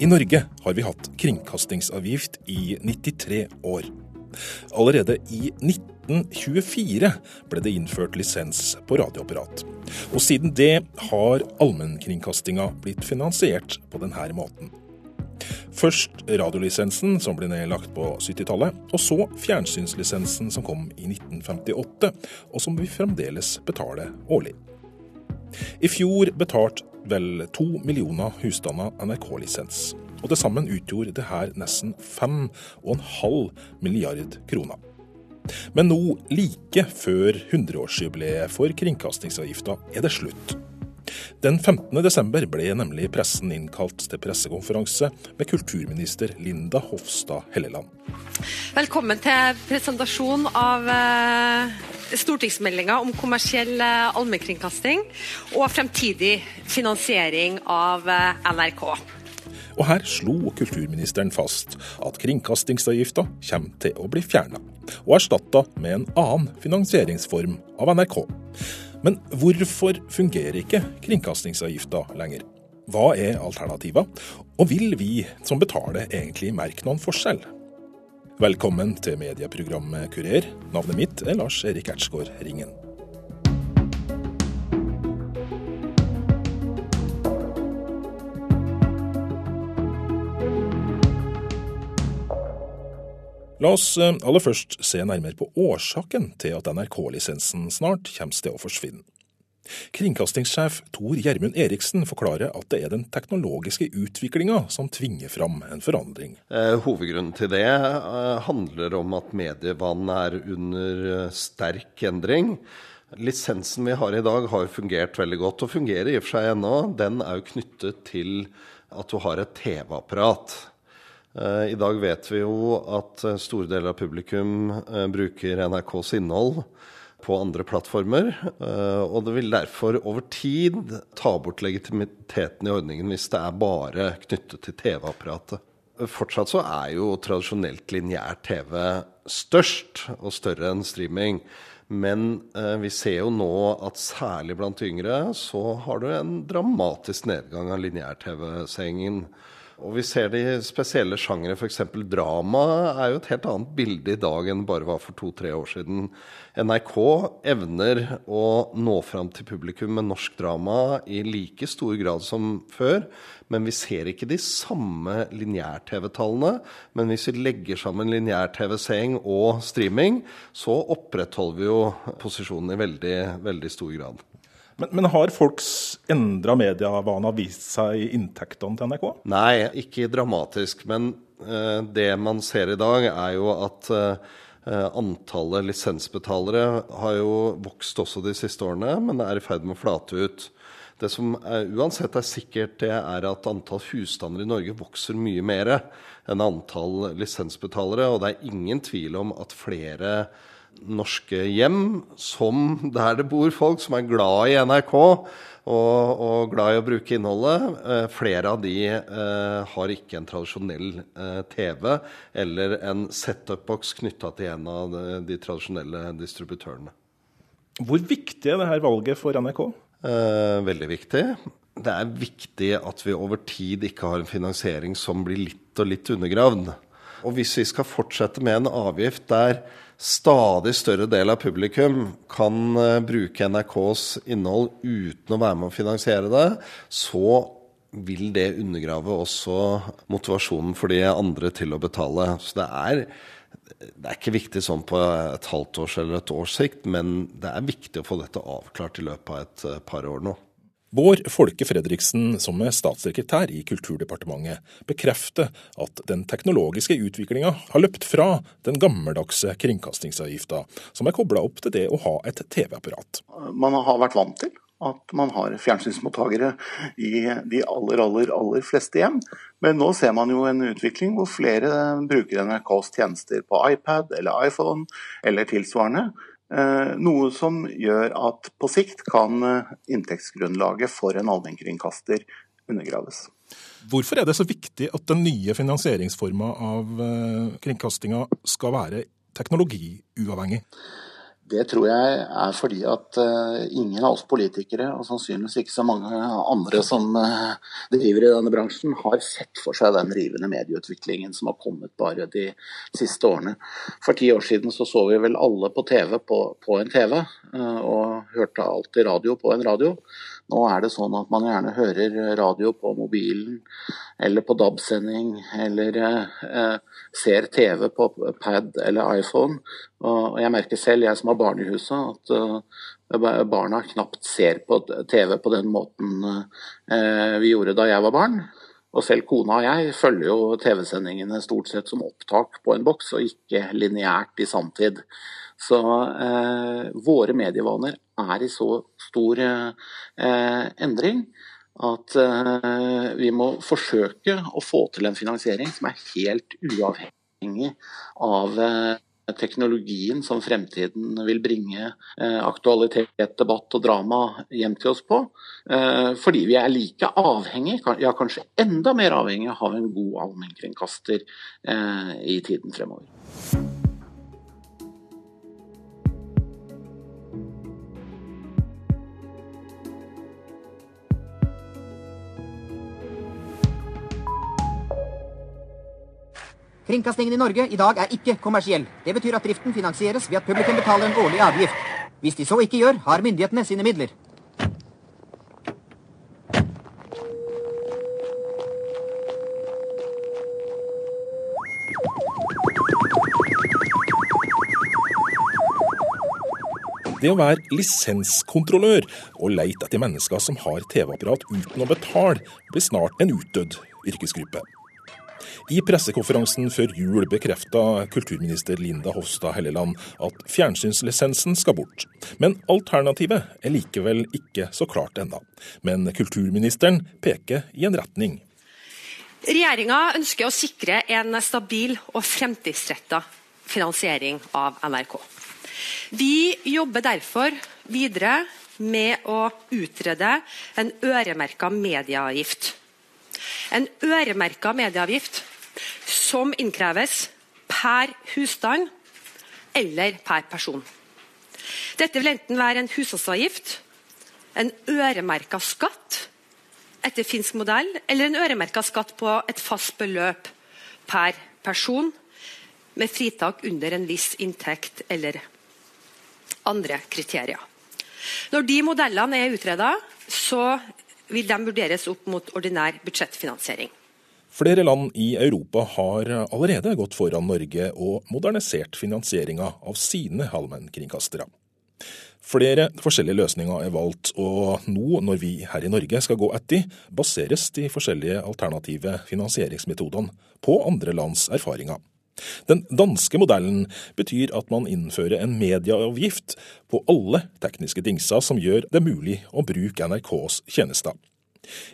I Norge har vi hatt kringkastingsavgift i 93 år. Allerede i 1924 ble det innført lisens på radioapparat. Og siden det har allmennkringkastinga blitt finansiert på denne måten. Først radiolisensen, som ble nedlagt på 70-tallet, og så fjernsynslisensen, som kom i 1958, og som vi fremdeles betaler årlig. I fjor betalte vel to millioner husstander NRK-lisens. Og til sammen utgjorde det her nesten 5,5 milliard kroner. Men nå, like før 100-årsjubileet for kringkastingsavgifta, er det slutt. Den 15. desember ble nemlig pressen innkalt til pressekonferanse med kulturminister Linda Hofstad Helleland. Velkommen til presentasjon av eh, stortingsmeldinga om kommersiell eh, allmennkringkasting og fremtidig finansiering av eh, NRK. Og her slo kulturministeren fast at kringkastingsavgifta kommer til å bli fjerna, og erstatta med en annen finansieringsform av NRK. Men hvorfor fungerer ikke kringkastingsavgifta lenger? Hva er alternativa, og vil vi som betaler egentlig merke noen forskjell? Velkommen til medieprogrammet Kurer. Navnet mitt er Lars Erik Ertsgaard Ringen. La oss eh, aller først se nærmere på årsaken til at NRK-lisensen snart kommer til å forsvinne. Kringkastingssjef Tor Gjermund Eriksen forklarer at det er den teknologiske utviklinga som tvinger fram en forandring. Eh, hovedgrunnen til det eh, handler om at medievannet er under sterk endring. Lisensen vi har i dag har fungert veldig godt, og fungerer i og for seg ennå. Den er jo knyttet til at du har et TV-apparat. I dag vet vi jo at store deler av publikum bruker NRKs innhold på andre plattformer. Eh, og det vil derfor over tid ta bort legitimiteten i ordningen hvis det er bare knyttet til TV-apparatet. Fortsatt så er jo tradisjonelt lineær TV størst og større enn streaming. Men eh, vi ser jo nå at særlig blant yngre så har du en dramatisk nedgang av lineær-TV-seingen. Og vi ser det i spesielle sjangere, f.eks. drama er jo et helt annet bilde i dag enn bare var for to-tre år siden. NRK evner å nå fram til publikum med norsk drama i like stor grad som før. Men vi ser ikke de samme lineær-TV-tallene. Men hvis vi legger sammen lineær-TV-seing og streaming, så opprettholder vi jo posisjonen i veldig, veldig stor grad. Men, men har folks endra medievaner vist seg i inntektene til NRK? Nei, ikke dramatisk. Men uh, det man ser i dag, er jo at uh, antallet lisensbetalere har jo vokst også de siste årene, men er i ferd med å flate ut. Det som er, uansett er sikkert, det er at antall husstander i Norge vokser mye mer enn antall lisensbetalere. Og det er ingen tvil om at flere norske hjem, som der det bor folk som er glad i NRK og, og glad i å bruke innholdet. Eh, flere av de eh, har ikke en tradisjonell eh, TV eller en setup-boks knytta til en av de, de, tradisjonelle distributørene. Hvor viktig er dette valget for NRK? Eh, veldig viktig. Det er viktig at vi over tid ikke har en finansiering som blir litt og litt undergravd. Og hvis vi skal fortsette med en avgift der stadig større del av publikum kan uh, bruke NRKs innhold uten å være med å finansiere det, så vil det undergrave også motivasjonen for de andre til å betale. Så det er, det er ikke viktig sånn på et halvt års eller et års sikt, men det er viktig å få dette avklart i løpet av et uh, par år nå. Bård Folke Fredriksen, som er statssekretær i Kulturdepartementet, bekrefter at den teknologiske utviklinga har løpt fra den gammeldagse kringkastingsavgifta, som er kobla opp til det å ha et TV-apparat. Man har vært vant til at man har fjernsynsmottakere i de aller, aller, aller fleste hjem. Men nå ser man jo en utvikling hvor flere bruker NRKs tjenester på iPad eller iPhone eller tilsvarende. Eh, noe som gjør at på sikt kan eh, inntektsgrunnlaget for en allmennkringkaster undergraves. Hvorfor er det så viktig at den nye finansieringsforma av eh, kringkastinga skal være teknologiuavhengig? Det tror jeg er fordi at uh, ingen av oss politikere, og sannsynligvis ikke så mange andre som uh, driver i denne bransjen, har sett for seg den rivende medieutviklingen som har kommet bare de siste årene. For ti år siden så, så vi vel alle på TV på, på en TV, uh, og hørte alltid radio på en radio. Nå er det sånn at man gjerne hører radio på mobilen eller på DAB-sending, eller eh, ser TV på pad eller iPhone. Og jeg merker selv, jeg som har barn i huset, at eh, barna knapt ser på TV på den måten eh, vi gjorde da jeg var barn. Og selv kona og jeg følger jo TV-sendingene stort sett som opptak på en boks, og ikke lineært i sanntid. Så eh, våre medievaner er i så stor eh, endring at eh, vi må forsøke å få til en finansiering som er helt uavhengig av eh, teknologien som fremtiden vil bringe aktualitet, debatt og drama hjem til oss på. Fordi vi er like avhengig, ja kanskje enda mer avhengig av en god allmennkringkaster i tiden fremover. Kringkastingen i Norge i dag er ikke kommersiell. Det betyr at driften finansieres ved at publikum betaler en årlig avgift. Hvis de så ikke gjør, har myndighetene sine midler. Det å være lisenskontrollør og leite etter mennesker som har TV-apparat uten å betale, blir snart en utdødd yrkesgruppe. I pressekonferansen før jul bekrefta kulturminister Linda Hofstad Helleland at fjernsynslisensen skal bort. Men alternativet er likevel ikke så klart ennå. Men kulturministeren peker i en retning. Regjeringa ønsker å sikre en stabil og fremtidsretta finansiering av NRK. Vi jobber derfor videre med å utrede en øremerka medieavgift. En øremerka medieavgift som innkreves per husstand eller per person. Dette vil enten være en husholdsavgift, en øremerka skatt etter finsk modell, eller en øremerka skatt på et fast beløp per person, med fritak under en viss inntekt eller andre kriterier. Når de modellene er utreda, vil de vurderes opp mot ordinær budsjettfinansiering. Flere land i Europa har allerede gått foran Norge og modernisert finansieringa av sine allmennkringkastere. Flere forskjellige løsninger er valgt, og nå når vi her i Norge skal gå etter, baseres de forskjellige alternative finansieringsmetodene på andre lands erfaringer. Den danske modellen betyr at man innfører en medieavgift på alle tekniske dingser som gjør det mulig å bruke NRKs tjenester.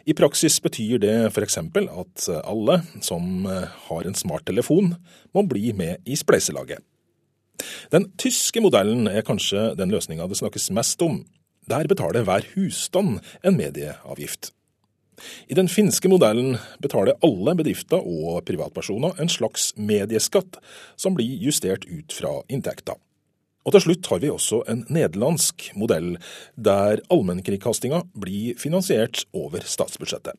I praksis betyr det f.eks. at alle som har en smarttelefon, må bli med i spleiselaget. Den tyske modellen er kanskje den løsninga det snakkes mest om. Der betaler hver husstand en medieavgift. I den finske modellen betaler alle bedrifter og privatpersoner en slags medieskatt, som blir justert ut fra inntekta. Og til slutt har vi også en nederlandsk modell, der allmennkringkastinga blir finansiert over statsbudsjettet.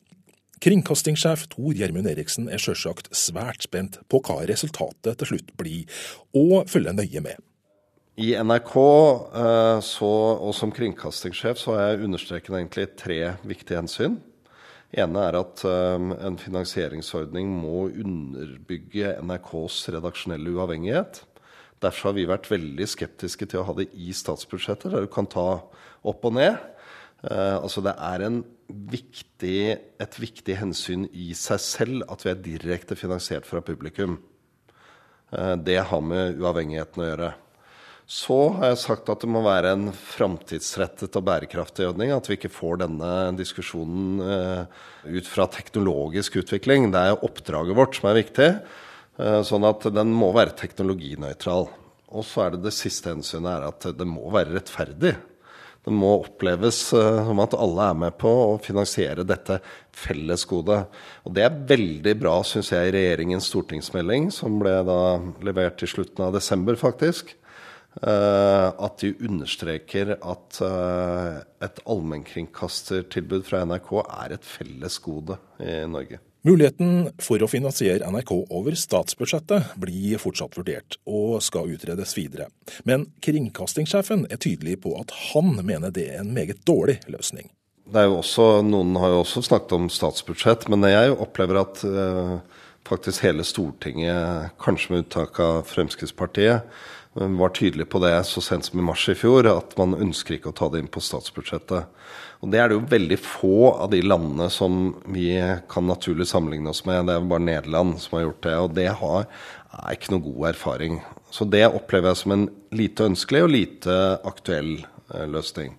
Kringkastingssjef Tor Gjermund Eriksen er sjølsagt svært spent på hva resultatet til slutt blir, og følger nøye med. I NRK eh, så, og som kringkastingssjef så har jeg understreket egentlig tre viktige hensyn. Ene er at um, en finansieringsordning må underbygge NRKs redaksjonelle uavhengighet. Derfor har vi vært veldig skeptiske til å ha det i statsbudsjettet, der du kan ta opp og ned. Uh, altså Det er viktig, et viktig hensyn i seg selv at vi er direkte finansiert fra publikum. Uh, det har med uavhengigheten å gjøre. Så har jeg sagt at det må være en framtidsrettet og bærekraftig ordning. At vi ikke får denne diskusjonen uh, ut fra teknologisk utvikling. Det er oppdraget vårt som er viktig. Eh, sånn at den må være teknologinøytral. Og så er det det siste hensynet er at det må være rettferdig. Det må oppleves eh, som at alle er med på å finansiere dette fellesgodet. Og det er veldig bra, syns jeg, i regjeringens stortingsmelding, som ble da levert i slutten av desember, faktisk. At de understreker at et allmennkringkastertilbud fra NRK er et fellesgode i Norge. Muligheten for å finansiere NRK over statsbudsjettet blir fortsatt vurdert, og skal utredes videre. Men kringkastingssjefen er tydelig på at han mener det er en meget dårlig løsning. Det er jo også, Noen har jo også snakket om statsbudsjett, men jeg opplever at uh, faktisk hele Stortinget, kanskje med uttak av Fremskrittspartiet, var tydelig på det så sent som i mars i fjor, at man ønsker ikke å ta det inn på statsbudsjettet. Og Det er det jo veldig få av de landene som vi kan naturlig sammenligne oss med. Det er bare Nederland som har gjort det, og det har, er ikke noe god erfaring. Så det opplever jeg som en lite ønskelig og lite aktuell eh, løsning.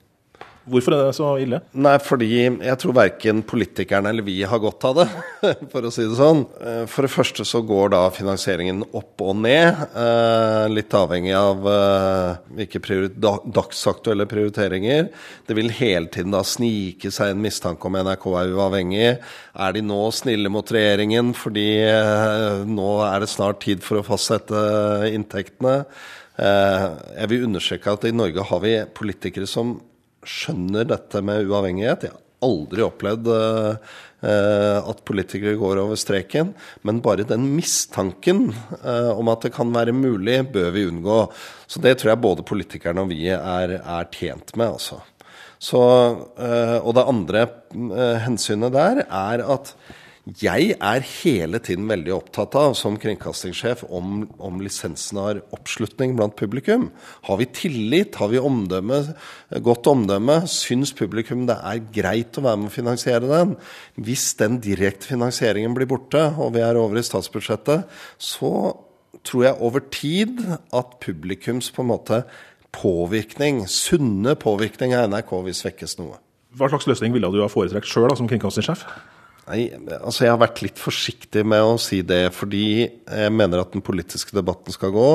Hvorfor er det så ille? Nei, fordi jeg tror verken politikerne eller vi har godt av det, for å si det sånn. Eh, for det første så går da finansieringen opp og ned, eh, litt avhengig av eh, hvilke dagsaktuelle prioriteringer. Det vil hele tiden da snike seg en mistanke om NRK er uavhengig. Er de nå snille mot regjeringen fordi nå er det snart tid for å fastsette inntektene? Jeg vil understreke at i Norge har vi politikere som skjønner dette med uavhengighet. Jeg har aldri opplevd uh, at politikere går over streken. Men bare den mistanken uh, om at det kan være mulig, bør vi unngå. Så det tror jeg både politikerne og vi er, er tjent med, altså. Så, og det andre hensynet der er at jeg er hele tiden veldig opptatt av, som kringkastingssjef, om, om lisensen har oppslutning blant publikum. Har vi tillit? Har vi omdømme, godt omdømme? Syns publikum det er greit å være med å finansiere den? Hvis den direkte finansieringen blir borte, og vi er over i statsbudsjettet, så tror jeg over tid at publikums på en måte påvirkning, sunne påvirkning av NRK vil svekkes noe. Hva slags løsning ville du ha foretrekt sjøl som kringkastingssjef? Nei, altså Jeg har vært litt forsiktig med å si det, fordi jeg mener at den politiske debatten skal gå.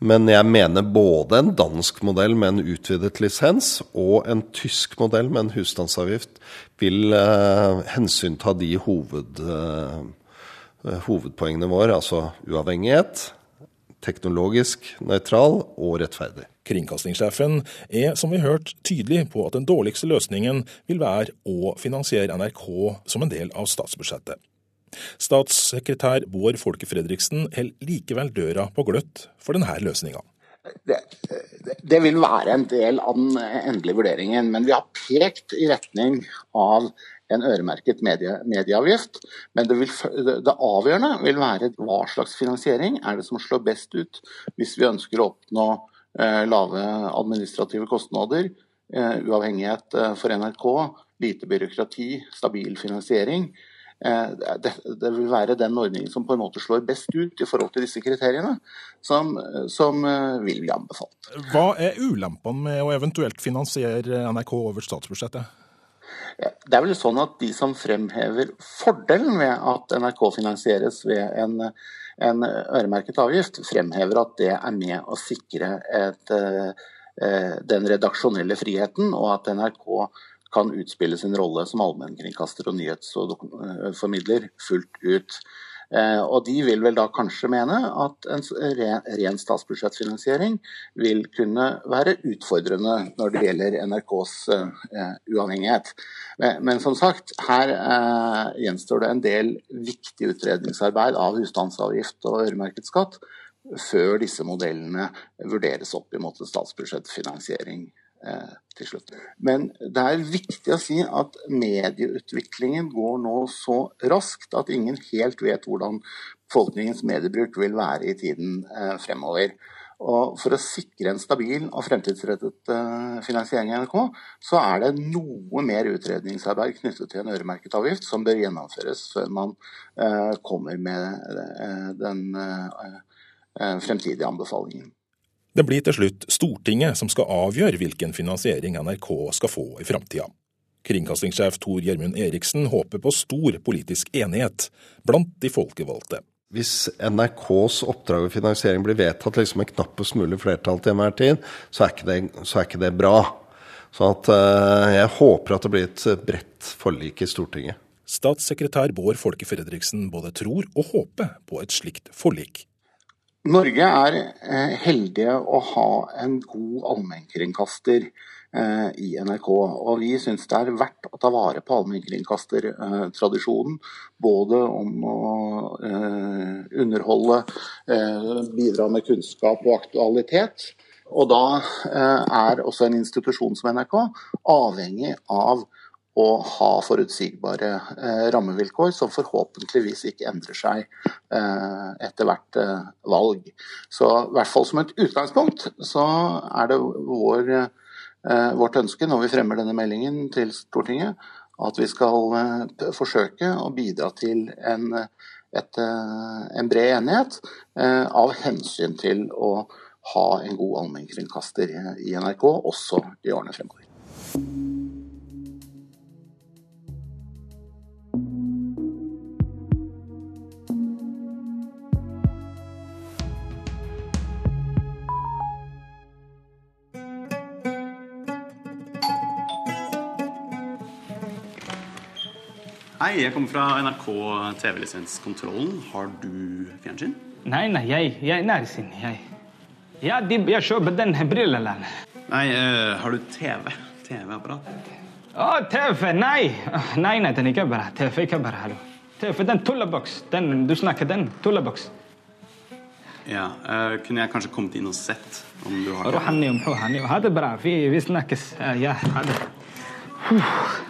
Men jeg mener både en dansk modell med en utvidet lisens og en tysk modell med en husstandsavgift vil eh, hensynta de hoved, eh, hovedpoengene våre, altså uavhengighet, teknologisk nøytral og rettferdig. Kringkastingssjefen er, som vi hørt, tydelig på at den dårligste løsningen vil være å finansiere NRK som en del av statsbudsjettet. Statssekretær Bård Folke Fredriksen holder likevel døra på gløtt for denne løsninga. Det, det, vil være en del av den endelige vurderingen, men vi har pekt i retning av en øremerket medie, medieavgift. Men det, vil, det, avgjørende vil være hva slags finansiering er det som slår best ut hvis vi ønsker å oppnå Eh, lave administrative kostnader, eh, uavhengighet eh, for NRK, lite byråkrati, stabil finansiering. Det, det, vil være den ordningen som på en måte slår best ut i forhold til disse kriteriene, som, som vil bli anbefalt. Hva er ulempene med å eventuelt finansiere NRK over statsbudsjettet? Det er vel sånn at De som fremhever fordelen ved at NRK finansieres ved en en øremerket avgift, fremhever at det er med å sikre et, eh, den redaksjonelle friheten, og at NRK kan utspille sin rolle som allmennkringkaster og nyhetsformidler fullt ut. Eh, og De vil vel da kanskje mene at en ren statsbudsjettfinansiering vil kunne være utfordrende når det gjelder NRKs eh, uavhengighet. Men som sagt, her eh, gjenstår det en del viktig utredningsarbeid av husstandsavgift og øremerket skatt før disse modellene vurderes opp imot en statsbudsjettfinansiering til slutt. Men det er viktig å si at medieutviklingen går nå så raskt at ingen helt vet hvordan befolkningens mediebruk vil være i tiden eh, fremover. Og For å sikre en stabil og fremtidsrettet eh, finansiering i NRK, så er det noe mer utredningsarbeid knyttet til en øremerket avgift som bør gjennomføres før man kommer med den fremtidige anbefalingen. Det blir til slutt Stortinget som skal avgjøre hvilken finansiering NRK skal få i framtida. Kringkastingssjef Tor Gjermund Eriksen håper på stor politisk enighet blant de folkevalgte. Hvis NRKs oppdrag og finansiering blir vedtatt liksom med knappest mulig flertall til enhver tid, så er ikke det, er ikke det bra. Så at, uh, jeg håper at det blir et bredt forlik i Stortinget. Statssekretær Bård Folke Fredriksen både tror og håper på et slikt forlik. Norge er eh, heldige å ha en god allmennkringkaster eh, i NRK. Og vi syns det er verdt å ta vare på allmennkringkastertradisjonen. Både om å eh, underholde, bidra med kunnskap og aktualitet. Og da er også en institusjon som NRK avhengig av å ha forutsigbare eh, rammevilkår, som forhåpentligvis ikke endrer seg eh, etter hvert eh, valg. Så i hvert fall som et utgangspunkt så er det vår, vårt ønske når vi fremmer denne meldingen til Stortinget, at vi skal forsøke å bidra til en, et, en bred enighet av hensyn til å ha en god allmennkringkaster i NRK også i årene fremover. Hei, jeg kommer fra NRK TV-lisenskontrollen. Har du fjernsyn? Nei, nei, jeg, jeg er sin. Jeg, ja, de, jeg kjøper den brillene. Nei, uh, har du TV? TV-apparat? Å, TV? Nei. Nei, nei, den ikke bare TV. ikke bare, hallo. TV, den tulleboks. Den, du snakker den tulleboks. Ja, uh, Kunne jeg kanskje kommet inn og sett om du har det? Ha det bra. Vi, vi snakkes. Ja, ha det. Uh.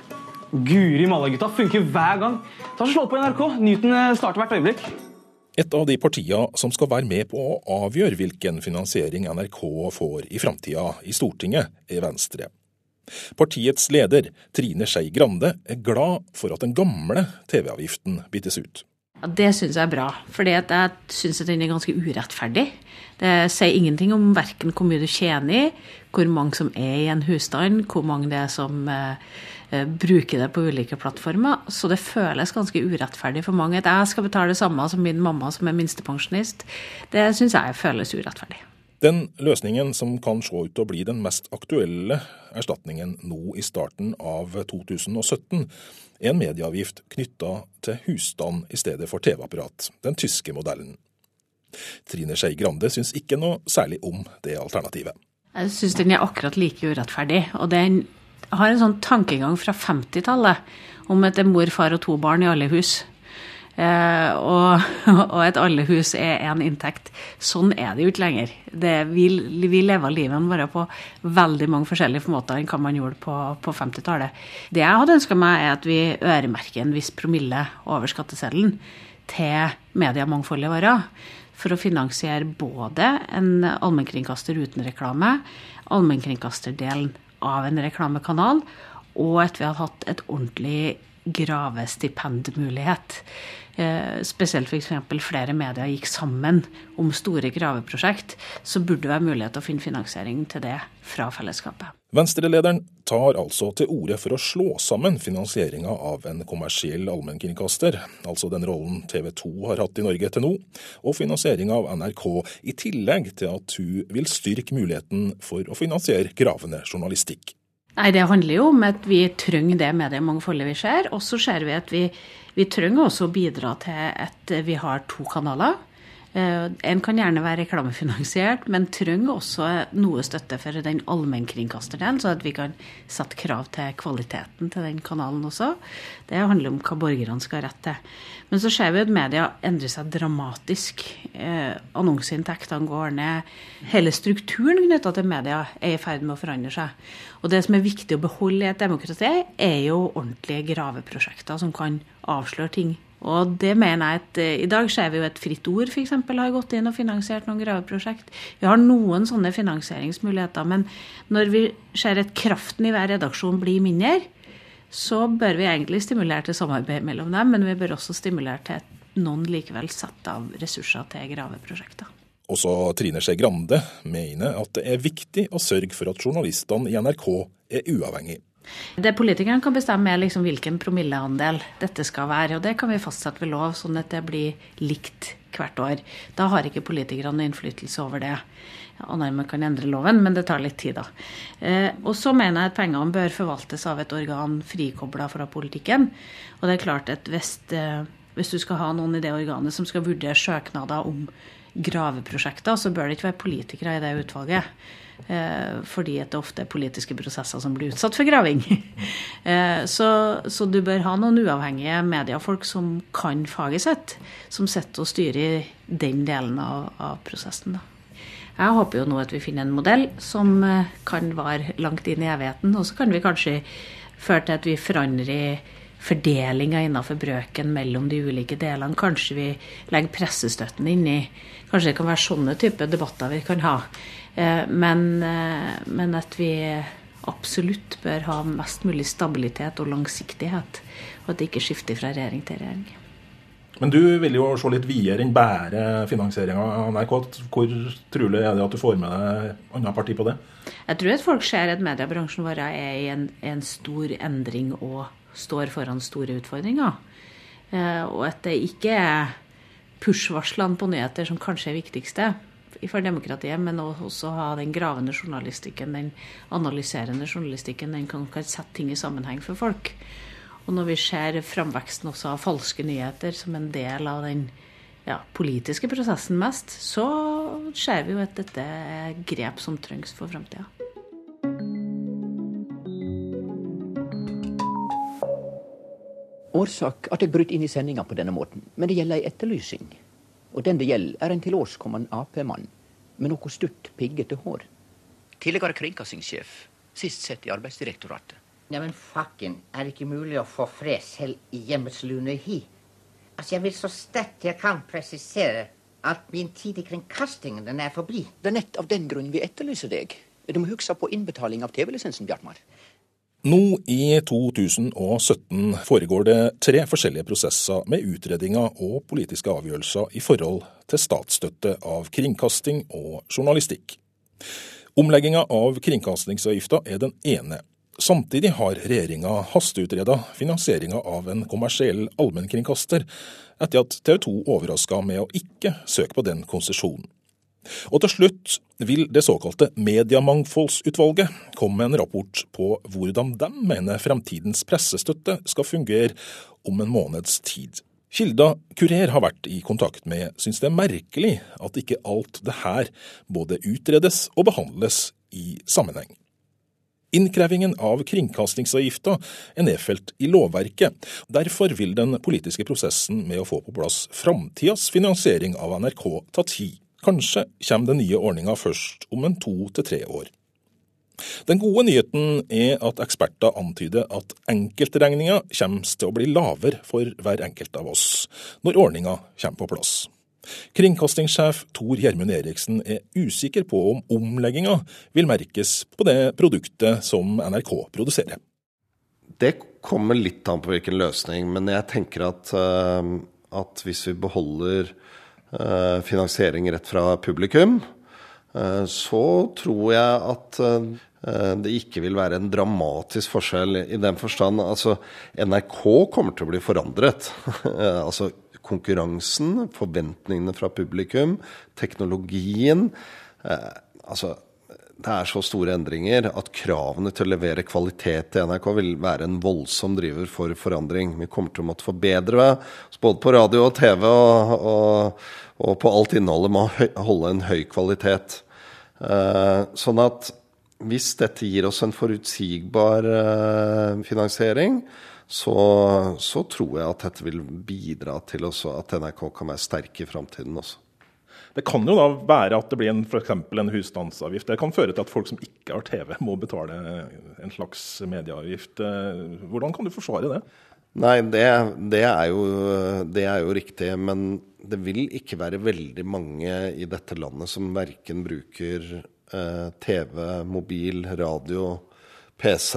Guri malla, gutta. Funker hver gang. Ta Slå på NRK. Newton starter hvert øyeblikk. Et av de partiene som skal være med på å avgjøre hvilken finansiering NRK får i framtida i Stortinget, er Venstre. Partiets leder, Trine Skei Grande, er glad for at den gamle TV-avgiften byttes ut. Ja, Det syns jeg er bra, for jeg syns den er ganske urettferdig. Det sier ingenting om verken hvor mye du tjener i, hvor mange som er i en husstand, hvor mange det er som Eh, bruker det på ulike plattformer. Så det føles ganske urettferdig for mange at jeg skal betale det samme som min mamma som er minstepensjonist. Det syns jeg føles urettferdig. Den løsningen som kan se ut til å bli den mest aktuelle erstatningen nå i starten av 2017, er en medieavgift knytta til husstand i stedet for TV-apparat, den tyske modellen. Trine Skei Grande syns ikke noe særlig om det alternativet. Jeg syns den er akkurat like urettferdig. Og den har en sånn tankegang fra 50-tallet om at det er mor, far og to barn i alle hus. Eh, og, og, at alle hus er én inntekt. Sånn er det jo ikke lenger. Det, vi, vi, lever livet vårt på veldig mange forskjellige måter enn hva man gjorde på, på 50-tallet. Det jeg hadde ønska meg, er at vi øremerker en viss promille over skatteseddelen til mediemangfoldet vårt. For å finansiere både en allmennkringkaster uten reklame, allmennkringkasterdelen av en reklamekanal, og at vi hadde hatt et ordentlig gravestipendmulighet. Eh, spesielt f.eks. flere medier gikk sammen om store graveprosjekt, så burde det være mulighet til å finne finansiering til det fra fellesskapet. Venstre-lederen tar altså til orde for å slå sammen finansieringa av en kommersiell allmennkringkaster, altså den rollen TV 2 har hatt i Norge til nå, og finansieringa av NRK, i tillegg til at hun vil styrke muligheten for å finansiere gravende journalistikk. Nei, Det handler jo om at vi trenger det mediemangfoldet vi ser. Og så ser vi at vi, vi trenger også å bidra til at vi har to kanaler. Eh, en kan gjerne være reklamefinansiert, men trenger også noe støtte for den allmennkringkasterdelen, så at vi kan sette krav til kvaliteten til den kanalen også. Det handler om hva borgerne skal ha rett til. Men så ser vi at media endrer seg dramatisk. Eh, annonseinntektene går ned. Hele strukturen knytta til media er i ferd med å forandre seg. Og det som er viktig å beholde i et demokrati, er jo ordentlige graveprosjekter som kan avsløre ting og det mener jeg at eh, I dag ser vi jo et Fritt Ord f.eks. har gått inn og finansiert noen graveprosjekt. Vi har noen sånne finansieringsmuligheter. Men når vi ser at kraften i hver redaksjon blir mindre, så bør vi egentlig stimulere til samarbeid mellom dem. Men vi bør også stimulere til at noen likevel setter av ressurser til graveprosjekter. Også Trine Skei Grande mener at det er viktig å sørge for at journalistene i NRK er uavhengige. Det politikerne kan bestemme, er liksom hvilken promilleandel dette skal være. Og det kan vi fastsette ved lov, sånn at det blir likt hvert år. Da har ikke politikerne innflytelse over det. Annet man kan endre loven, men det tar litt tid, da. Eh, og så mener jeg at pengene bør forvaltes av et organ frikobla fra politikken. Og det er klart at hvis, eh, hvis du skal ha noen i det organet som skal vurdere søknader om graveprosjekter, så bør det ikke være politikere i det utvalget. Eh, fordi at det ofte er politiske prosesser som blir utsatt for graving. Eh, så, så, du bør ha noen uavhengige mediefolk som kan faget sitt, som sitter og styrer den delen av, av prosessen. Da. Jeg håper jo nå at vi finner en modell som eh, kan vare langt inn i evigheten, og så kan vi kanskje føre til at vi forandrer fordelinga innenfor brøken mellom de ulike delene. Kanskje vi legger pressestøtten inn i Kanskje det kan være sånne type debatter vi kan ha. Eh, men, eh, men, at vi absolutt bør ha mest mulig stabilitet og langsiktighet. Og at det ikke skifter fra regjering til regjering. Men du vil jo se litt videre enn bare finansieringa av NRK. Hvor trolig er det at du får med deg andre parti på det? Jeg tror at folk ser at mediebransjen vår er i en, en stor endring og står foran store utfordringer. Eh, og at det ikke er push-varslene på nyheter som kanskje er viktigste for demokratiet, men også ha den gravende journalistikken, den analyserende journalistikken, den kan, kan sette ting i sammenheng for folk. Og når vi ser framveksten også av falske nyheter som en del av den ja, politiske prosessen mest, så ser vi jo at dette er grep som trengs for framtida. Årsak at jeg brøt inn i sendinga på denne måten, men det gjelder ei etterlysing. Og den det gjelder, er en tilårskommen Ap-mann med noe stutt, piggete hår. Tidligere kringkastingssjef, sist sett i Arbeidsdirektoratet. Neimen, men fakken, er det ikke mulig å få fred selv i hjemmets lune hi? Altså, jeg vil så sterkt jeg kan presisere at min tid i kringkastingen den er forbi. Det er nett av den grunn vi etterlyser deg. Du må huske på innbetaling av TV-lisensen, Bjartmar. Nå i 2017 foregår det tre forskjellige prosesser med utredninger og politiske avgjørelser i forhold til statsstøtte av kringkasting og journalistikk. Omlegginga av kringkastingsavgifta er den ene. Samtidig har regjeringa hasteutreda finansieringa av en kommersiell allmennkringkaster, etter at TV 2 overraska med å ikke søke på den konsesjonen. Og til slutt vil det såkalte Mediemangfoldsutvalget komme med en rapport på hvordan de mener fremtidens pressestøtte skal fungere om en måneds tid. Kilda Kurer har vært i kontakt med syns det er merkelig at ikke alt det her både utredes og behandles i sammenheng. Innkrevingen av kringkastingsavgifta er nedfelt i lovverket. Derfor vil den politiske prosessen med å få på plass framtidas finansiering av NRK ta tid. Kanskje kommer den nye ordninga først om en to til tre år. Den gode nyheten er at eksperter antyder at enkeltregninga kommer til å bli lavere for hver enkelt av oss når ordninga kommer på plass. Kringkastingssjef Tor Gjermund Eriksen er usikker på om omlegginga vil merkes på det produktet som NRK produserer. Det kommer litt an på hvilken løsning, men jeg tenker at, uh, at hvis vi beholder Eh, finansiering rett fra publikum, eh, så tror jeg at eh, det ikke vil være en dramatisk forskjell i den forstand. Altså, NRK kommer til å bli forandret. altså konkurransen, forventningene fra publikum, teknologien. altså det er så store endringer at kravene til å levere kvalitet til NRK vil være en voldsom driver for forandring. Vi kommer til å måtte forbedre oss både på radio og TV og, og, og på alt innholdet å holde en høy kvalitet. Eh, sånn at hvis dette gir oss en forutsigbar eh, finansiering, så, så, tror jeg at dette vil bidra til at NRK kan være sterk i framtiden også. Det kan jo da være at det blir en, for en husstandsavgift. Det kan føre til at folk som ikke har TV, må betale en slags medieavgift. Hvordan kan du forsvare det? Nei, det, det, er jo, det, er jo, riktig. Men det vil ikke være veldig mange i dette landet som verken bruker eh, TV, mobil, radio, PC.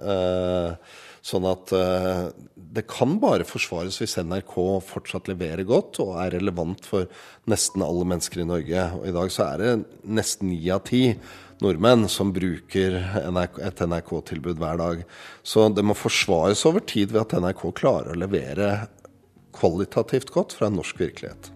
Eh, Sånn at uh, det kan bare forsvares hvis NRK fortsatt leverer godt og er relevant for nesten alle mennesker i Norge. Og i dag så er det nesten ni av ti nordmenn som bruker et NRK-tilbud hver dag. Så det må forsvares over tid ved at NRK klarer å levere kvalitativt godt fra en norsk virkelighet.